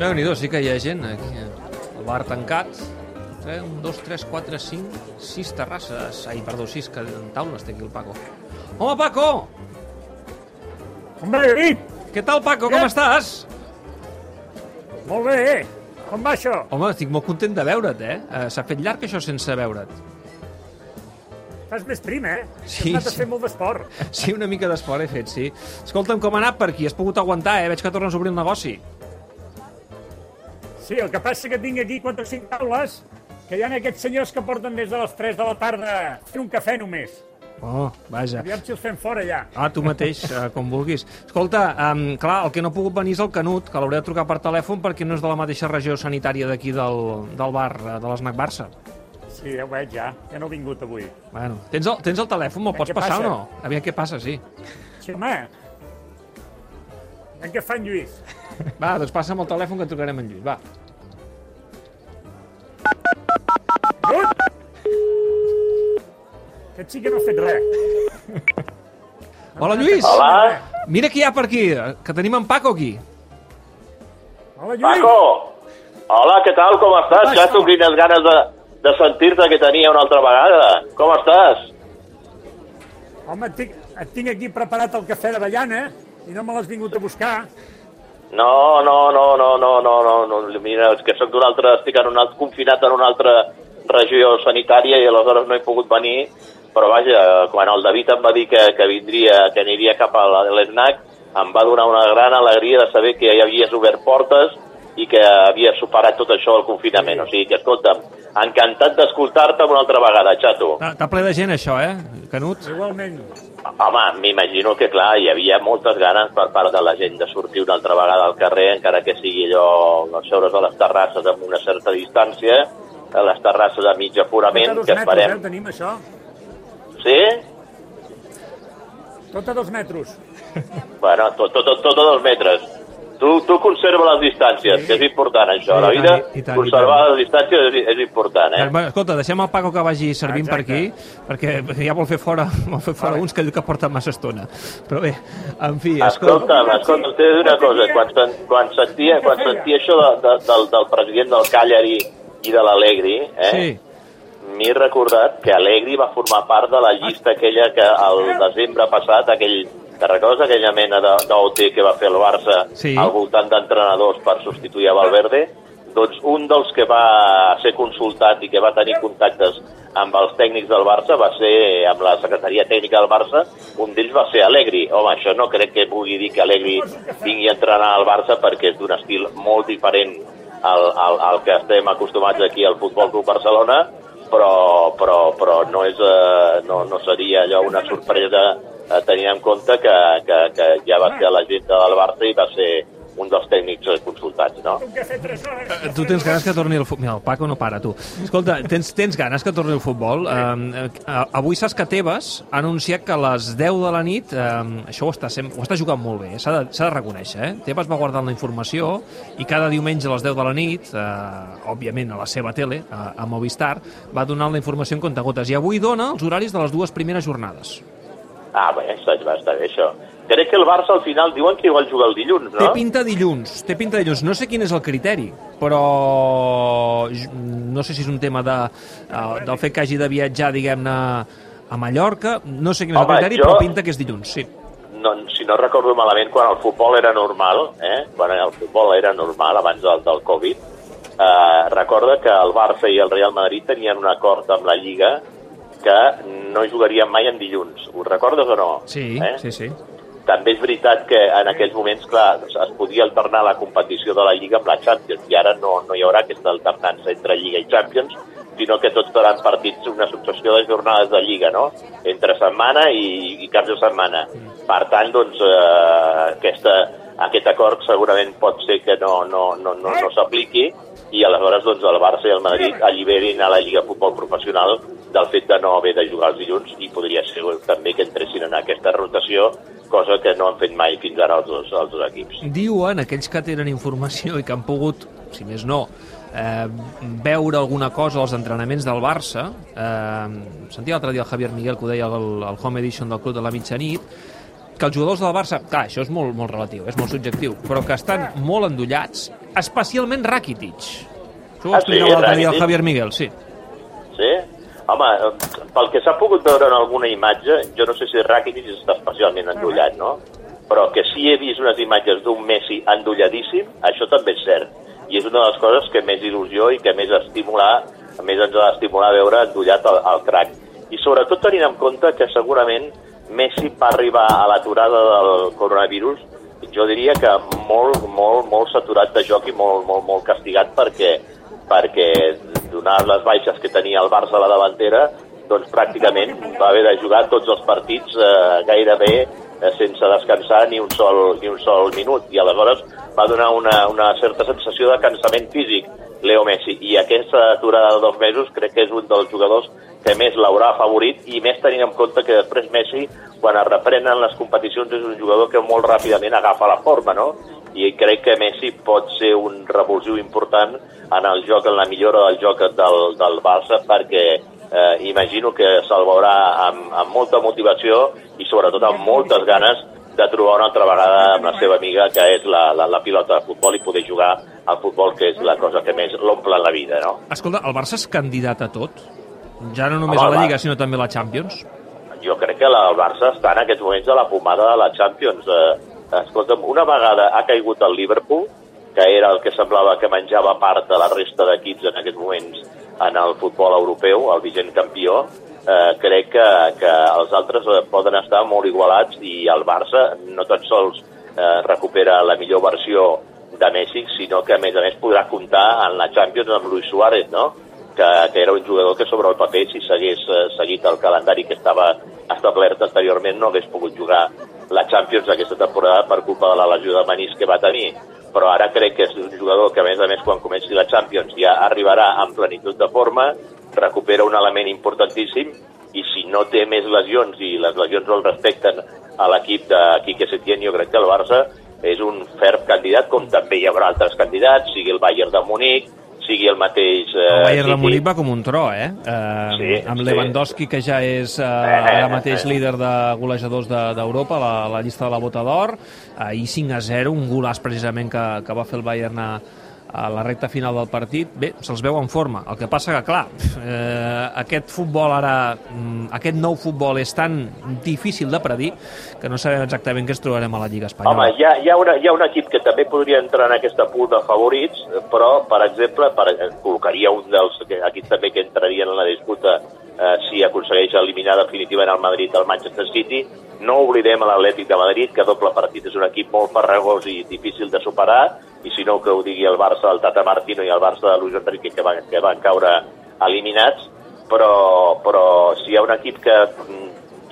déu nhi sí que hi ha gent aquí. El bar tancat. Eh, un, dos, tres, quatre, cinc, sis terrasses. Ai, perdó, sis que en taules té aquí el Paco. Home, Paco! Hombre, David! Què tal, Paco? Com estàs? Molt bé, com va això? Home, estic molt content de veure't, eh? eh S'ha fet llarg això sense veure't. Fas més prim, eh? Sí, Has anat a sí. fer molt d'esport. Sí, una mica d'esport he fet, sí. Escolta'm, com ha anat per aquí? Has pogut aguantar, eh? Veig que tornes a obrir el negoci. Sí, el que passa que tinc aquí 4 o 5 taules que hi ha aquests senyors que porten des de les 3 de la tarda fent un cafè només. Oh, vaja. Aviam si els fem fora ja. Ah, tu mateix, eh, com vulguis. Escolta, um, clar, el que no ha pogut venir és el Canut, que l'hauré de trucar per telèfon perquè no és de la mateixa regió sanitària d'aquí del, del bar, eh, de l'Snac Barça. Sí, ja ho veig ja, que no ha vingut avui. Bueno, tens el, tens el telèfon, me'l pots passar passa? o no? Aviam què passa, sí. Sí, home. En què fan, Lluís? Va, doncs passa'm el telèfon que trucarem en Lluís, va. Lluís! Aquest sí que no ha fet res. Hola, Lluís! Hola, Mira qui hi ha per aquí, eh, que tenim en Paco aquí. Hola, Lluís! Paco! Hola, què tal, com estàs? Xato, quines ganes de, de sentir-te que tenia una altra vegada. Com estàs? Home, et tinc, et tinc aquí preparat el cafè d'avellana i no me l'has vingut a buscar. No, no, no, no, no, no, no, no. Mira, és que soc d'un altre, estic en un altre, confinat en una altra regió sanitària i aleshores no he pogut venir, però vaja, quan el David em va dir que, que vindria, que aniria cap a l'ESNAC, em va donar una gran alegria de saber que ja havies obert portes i que havies superat tot això del confinament. O sigui que, escolta'm, encantat d'escoltar-te una altra vegada, xato. Està ple de gent, això, eh, Canut? Igualment. Home, m'imagino que, clar, hi havia moltes ganes per part de la gent de sortir una altra vegada al carrer, encara que sigui allò, les seure's a les terrasses amb una certa distància, a les terrasses de mig aforament, que metres, eh, esperem... tenim això. Sí? Tot a dos metres. Bueno, tot, tot, tot, tot a dos metres. Tu, tu conserva les distàncies, que és important, això. La Sí, i vida, tant, i tant, i conservar tant. les distàncies és, és important, eh? Bueno, escolta, deixem el Paco que vagi servint per Exacte. aquí, perquè ja vol fer fora, vol fer fora uns que diu que porten massa estona. Però bé, en fi, Escolta'm, escolta'm, t'he de dir una cosa. Quan, sen, quan, sentia, quan sentia això de, de, del, del president del Cagliari i de l'Alegri, eh? sí, M'he recordat que Allegri va formar part de la llista aquella que al desembre passat, aquell, te recordes aquella mena de- d'OT que va fer el Barça Sí. al voltant d'entrenadors per substituir a Valverde? Doncs un dels que va ser consultat i que va tenir contactes amb els tècnics del Barça va ser amb la secretaria tècnica del Barça, un d'ells va ser Allegri. Home, això no crec que pugui dir que Allegri vingui a entrenar al Barça perquè és d'un estil molt diferent al, al, al que estem acostumats aquí al Futbol Club Barcelona, però, però, però no, és, eh, no, no seria allò una sorpresa eh, tenint en compte que, que, que ja va ser a la gent del Barça i va ser un dels tècnics eh, consultats, no? Eh, Tu tens ganes que torni el futbol. Mira, el Paco no para, tu. Escolta, tens, tens ganes que torni el futbol? Eh, eh, avui saps que Tebas ha anunciat que a les 10 de la nit, eh, això ho està, sem- ho està jugant molt bé, s'ha de, s'ha de reconèixer, eh? Tebas va guardant la informació i cada diumenge a les 10 de la nit, eh, òbviament a la seva tele, a, a Movistar, va donant la informació en comptagotes. I avui dona els horaris de les dues primeres jornades. Ah, bé, està, va estar bé, això. Crec que el Barça al final diuen que igual juga el dilluns, Té no? pinta dilluns, té pinta dilluns. No sé quin és el criteri, però no sé si és un tema de, eh, del fet que hagi de viatjar, diguem-ne, a Mallorca. No sé quin és el Home, criteri, jo- però pinta que és dilluns, sí. no, si no recordo malament, quan el futbol era normal, eh? quan el futbol era normal abans del, del Covid, eh, recorda que el Barça i el Real Madrid tenien un acord amb la Lliga que no jugarien mai en dilluns. Ho recordes o no? Sí, eh? sí, sí. També és veritat que en aquells moments, clar, es podia alternar la competició de la Lliga amb la Champions, i ara no, no hi haurà aquesta alternança entre Lliga i Champions, sinó que tots seran partits, una successió de jornades de Lliga, no?, entre setmana i, i caps de setmana. Per tant, doncs, eh, aquesta, aquest acord segurament pot ser que no, no, no, no, no s'apliqui i aleshores doncs, el Barça i el Madrid alliberin a la Lliga Futbol Professional del fet de no haver de jugar els dilluns i podria ser també que entressin en aquesta rotació, cosa que no han fet mai fins ara els dos, els dos equips. Diuen aquells que tenen informació i que han pogut, si més no, eh, veure alguna cosa als entrenaments del Barça. Eh, sentia l'altre dia el Javier Miguel que ho deia al, al Home Edition del Club de la Mitjanit, que els jugadors del Barça, clar, això és molt, molt relatiu, és molt subjectiu, però que estan molt endollats, especialment Rakitic. Això ho Ah, explicava sí, l'altre dia el? Javier Miguel, sí. Sí? Home, eh, pel que s'ha pogut veure en alguna imatge, jo no sé si Rakitic està especialment endollat, no? Però que sí he vist unes imatges d'un Messi endolladíssim, això també és cert. I és una de les coses que més il·lusió i que més estimular, més ens ha d'estimular veure endollat el, el crack. I sobretot tenint en compte que segurament Messi va arribar a l'aturada del coronavirus jo diria que molt, molt, molt saturat de joc i molt, molt, molt castigat perquè, perquè donar les baixes que tenia el Barça a la davantera doncs pràcticament va haver de jugar tots els partits eh, gairebé eh, sense descansar ni un, sol, ni un sol minut i aleshores va donar una, una certa sensació de cansament físic Leo Messi i aquesta aturada de dos mesos crec que és un dels jugadors que més l'haurà favorit i més tenint en compte que després Messi quan es reprenen les competicions és un jugador que molt ràpidament agafa la forma no? I crec que Messi pot ser un revulsiu important en el joc, en la millora del joc del, del Barça perquè eh, imagino que se'l veurà amb, amb molta motivació i sobretot amb moltes ganes de trobar una altra vegada amb la seva amiga, que és la, la, la pilota de futbol, i poder jugar al futbol, que és la cosa que més l'omple la vida, no? Escolta, el Barça és candidat a tot? Ja no només Home, a la. Lliga, sinó també a la Champions? Jo crec que la, el Barça està en aquests moments a la pomada de la Champions. Eh, escolta'm, una vegada ha caigut el Liverpool, que era el que semblava que menjava part de la resta d'equips en aquests moments en el futbol europeu, el vigent campió, eh, crec que, que els altres eh, poden estar molt igualats i el Barça no tan sols eh, recupera la millor versió de Messi, sinó que a més a més podrà comptar en la Champions amb Luis Suárez, no? que, que era un jugador que sobre el paper, si s'hagués eh, seguit el calendari que estava establert anteriorment, no hagués pogut jugar la Champions aquesta temporada per culpa de la lesió de Manís que va tenir. Però ara crec que és un jugador que, a més a més, quan comenci la Champions ja arribarà en plenitud de forma, recupera un element importantíssim i si no té més lesions i les lesions no el respecten a l'equip de Quique Setién, jo crec que el Barça és un ferm candidat, com també hi haurà altres candidats, sigui el Bayern de Munic, sigui el mateix... Eh, El Bayern de. Munic va com un tro, eh? eh Sí, amb sí. Lewandowski, que ja és eh, ara mateix líder de golejadors de- d'Europa, de, la, la llista de la bota d'or, ahir 5 a 0, un golaç precisament que, que va fer el Bayern a, a la recta final del partit. Bé, se'ls veu en forma. El que passa que, clar, eh, aquest futbol ara, mm, aquest nou futbol és tan difícil de predir que no sabem exactament què ens trobarem a la Lliga Espanyola. Home, hi ha, hi, ha una, hi ha un equip que també podria entrar en aquesta pool de favorits, però, per exemple, per, eh, col·locaria un dels equips també que entrarien en la disputa eh, si aconsegueix eliminar definitivament el Madrid del Manchester City. No oblidem l'Atlètic de Madrid, que doble partit és un equip molt farragós i difícil de superar, i si no que ho digui el Barça del Tata Martino i el Barça de Luis Enrique, que van, que van caure eliminats, però, però si hi ha un equip que mm,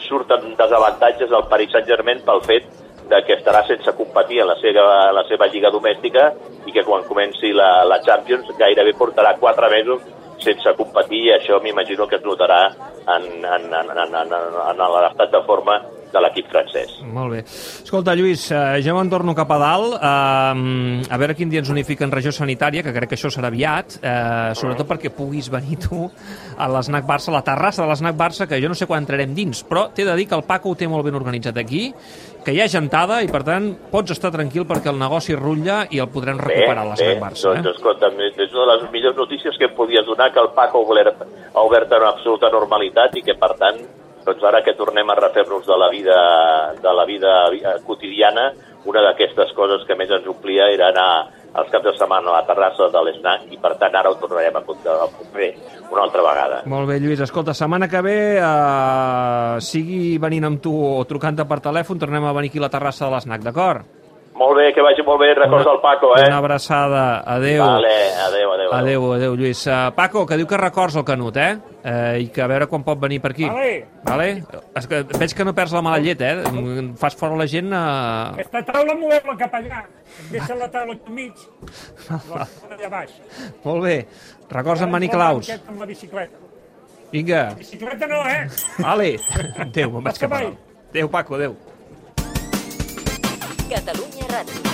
surt en desavantatges el Paris Saint-Germain pel fet de que estarà sense competir en la seva, en la seva lliga domèstica i que quan comenci la, la Champions gairebé portarà quatre mesos sense competir. I això m'imagino que es notarà en, en, en, en, en, en l'estat de forma de l'equip francès. Molt bé. Escolta, Lluís, eh, ja me'n torno cap a dalt. Eh, a veure quin dia ens unifica en regió sanitària, que crec que això serà aviat, eh, sobretot perquè puguis venir tu a l'Snac Barça, a la terrassa de l'Snac Barça, que jo no sé quan entrarem dins, però t'he de dir que el Paco ho té molt ben organitzat aquí, que hi ha gentada i, per tant, pots estar tranquil perquè el negoci rutlla i el podrem recuperar a l'Snac Barça. doncs, Eh? escolta, és una de les millors notícies que em podies donar que el Paco ha obert, ha obert en absoluta normalitat i que, per tant, doncs ara que tornem a refer-nos de la vida, de la vida eh, quotidiana, una d'aquestes coses que més ens omplia era anar els caps de setmana a la terrassa de l'Snac i, per tant, ara ho tornarem a fer una altra vegada. Molt bé, Lluís. Escolta, setmana que ve, eh, sigui venint amb tu o trucant-te per telèfon, tornem a venir aquí a la terrassa de l'Snac, d'acord? Molt bé, que vagi molt bé, records Una- al Paco, eh? Una abraçada. Adéu. Vale, adéu, adéu. Adéu, adéu, Lluís. Uh, Paco, que diu que records el Canut, eh? Uh, I que a veure quan pot venir per aquí. Vale. Vale? És que veig que no perds la mala llet, eh? Fas fora la gent... Uh... Aquesta taula movem-la cap allà. Deixa la taula aquí al mig. La allà baix. Molt bé. Records amb Mani Claus. Amb la bicicleta. Vinga. Bicicleta no, eh? Vale. Adéu, me'n vaig cap a. Adéu, Paco, adéu. Catalunya Red.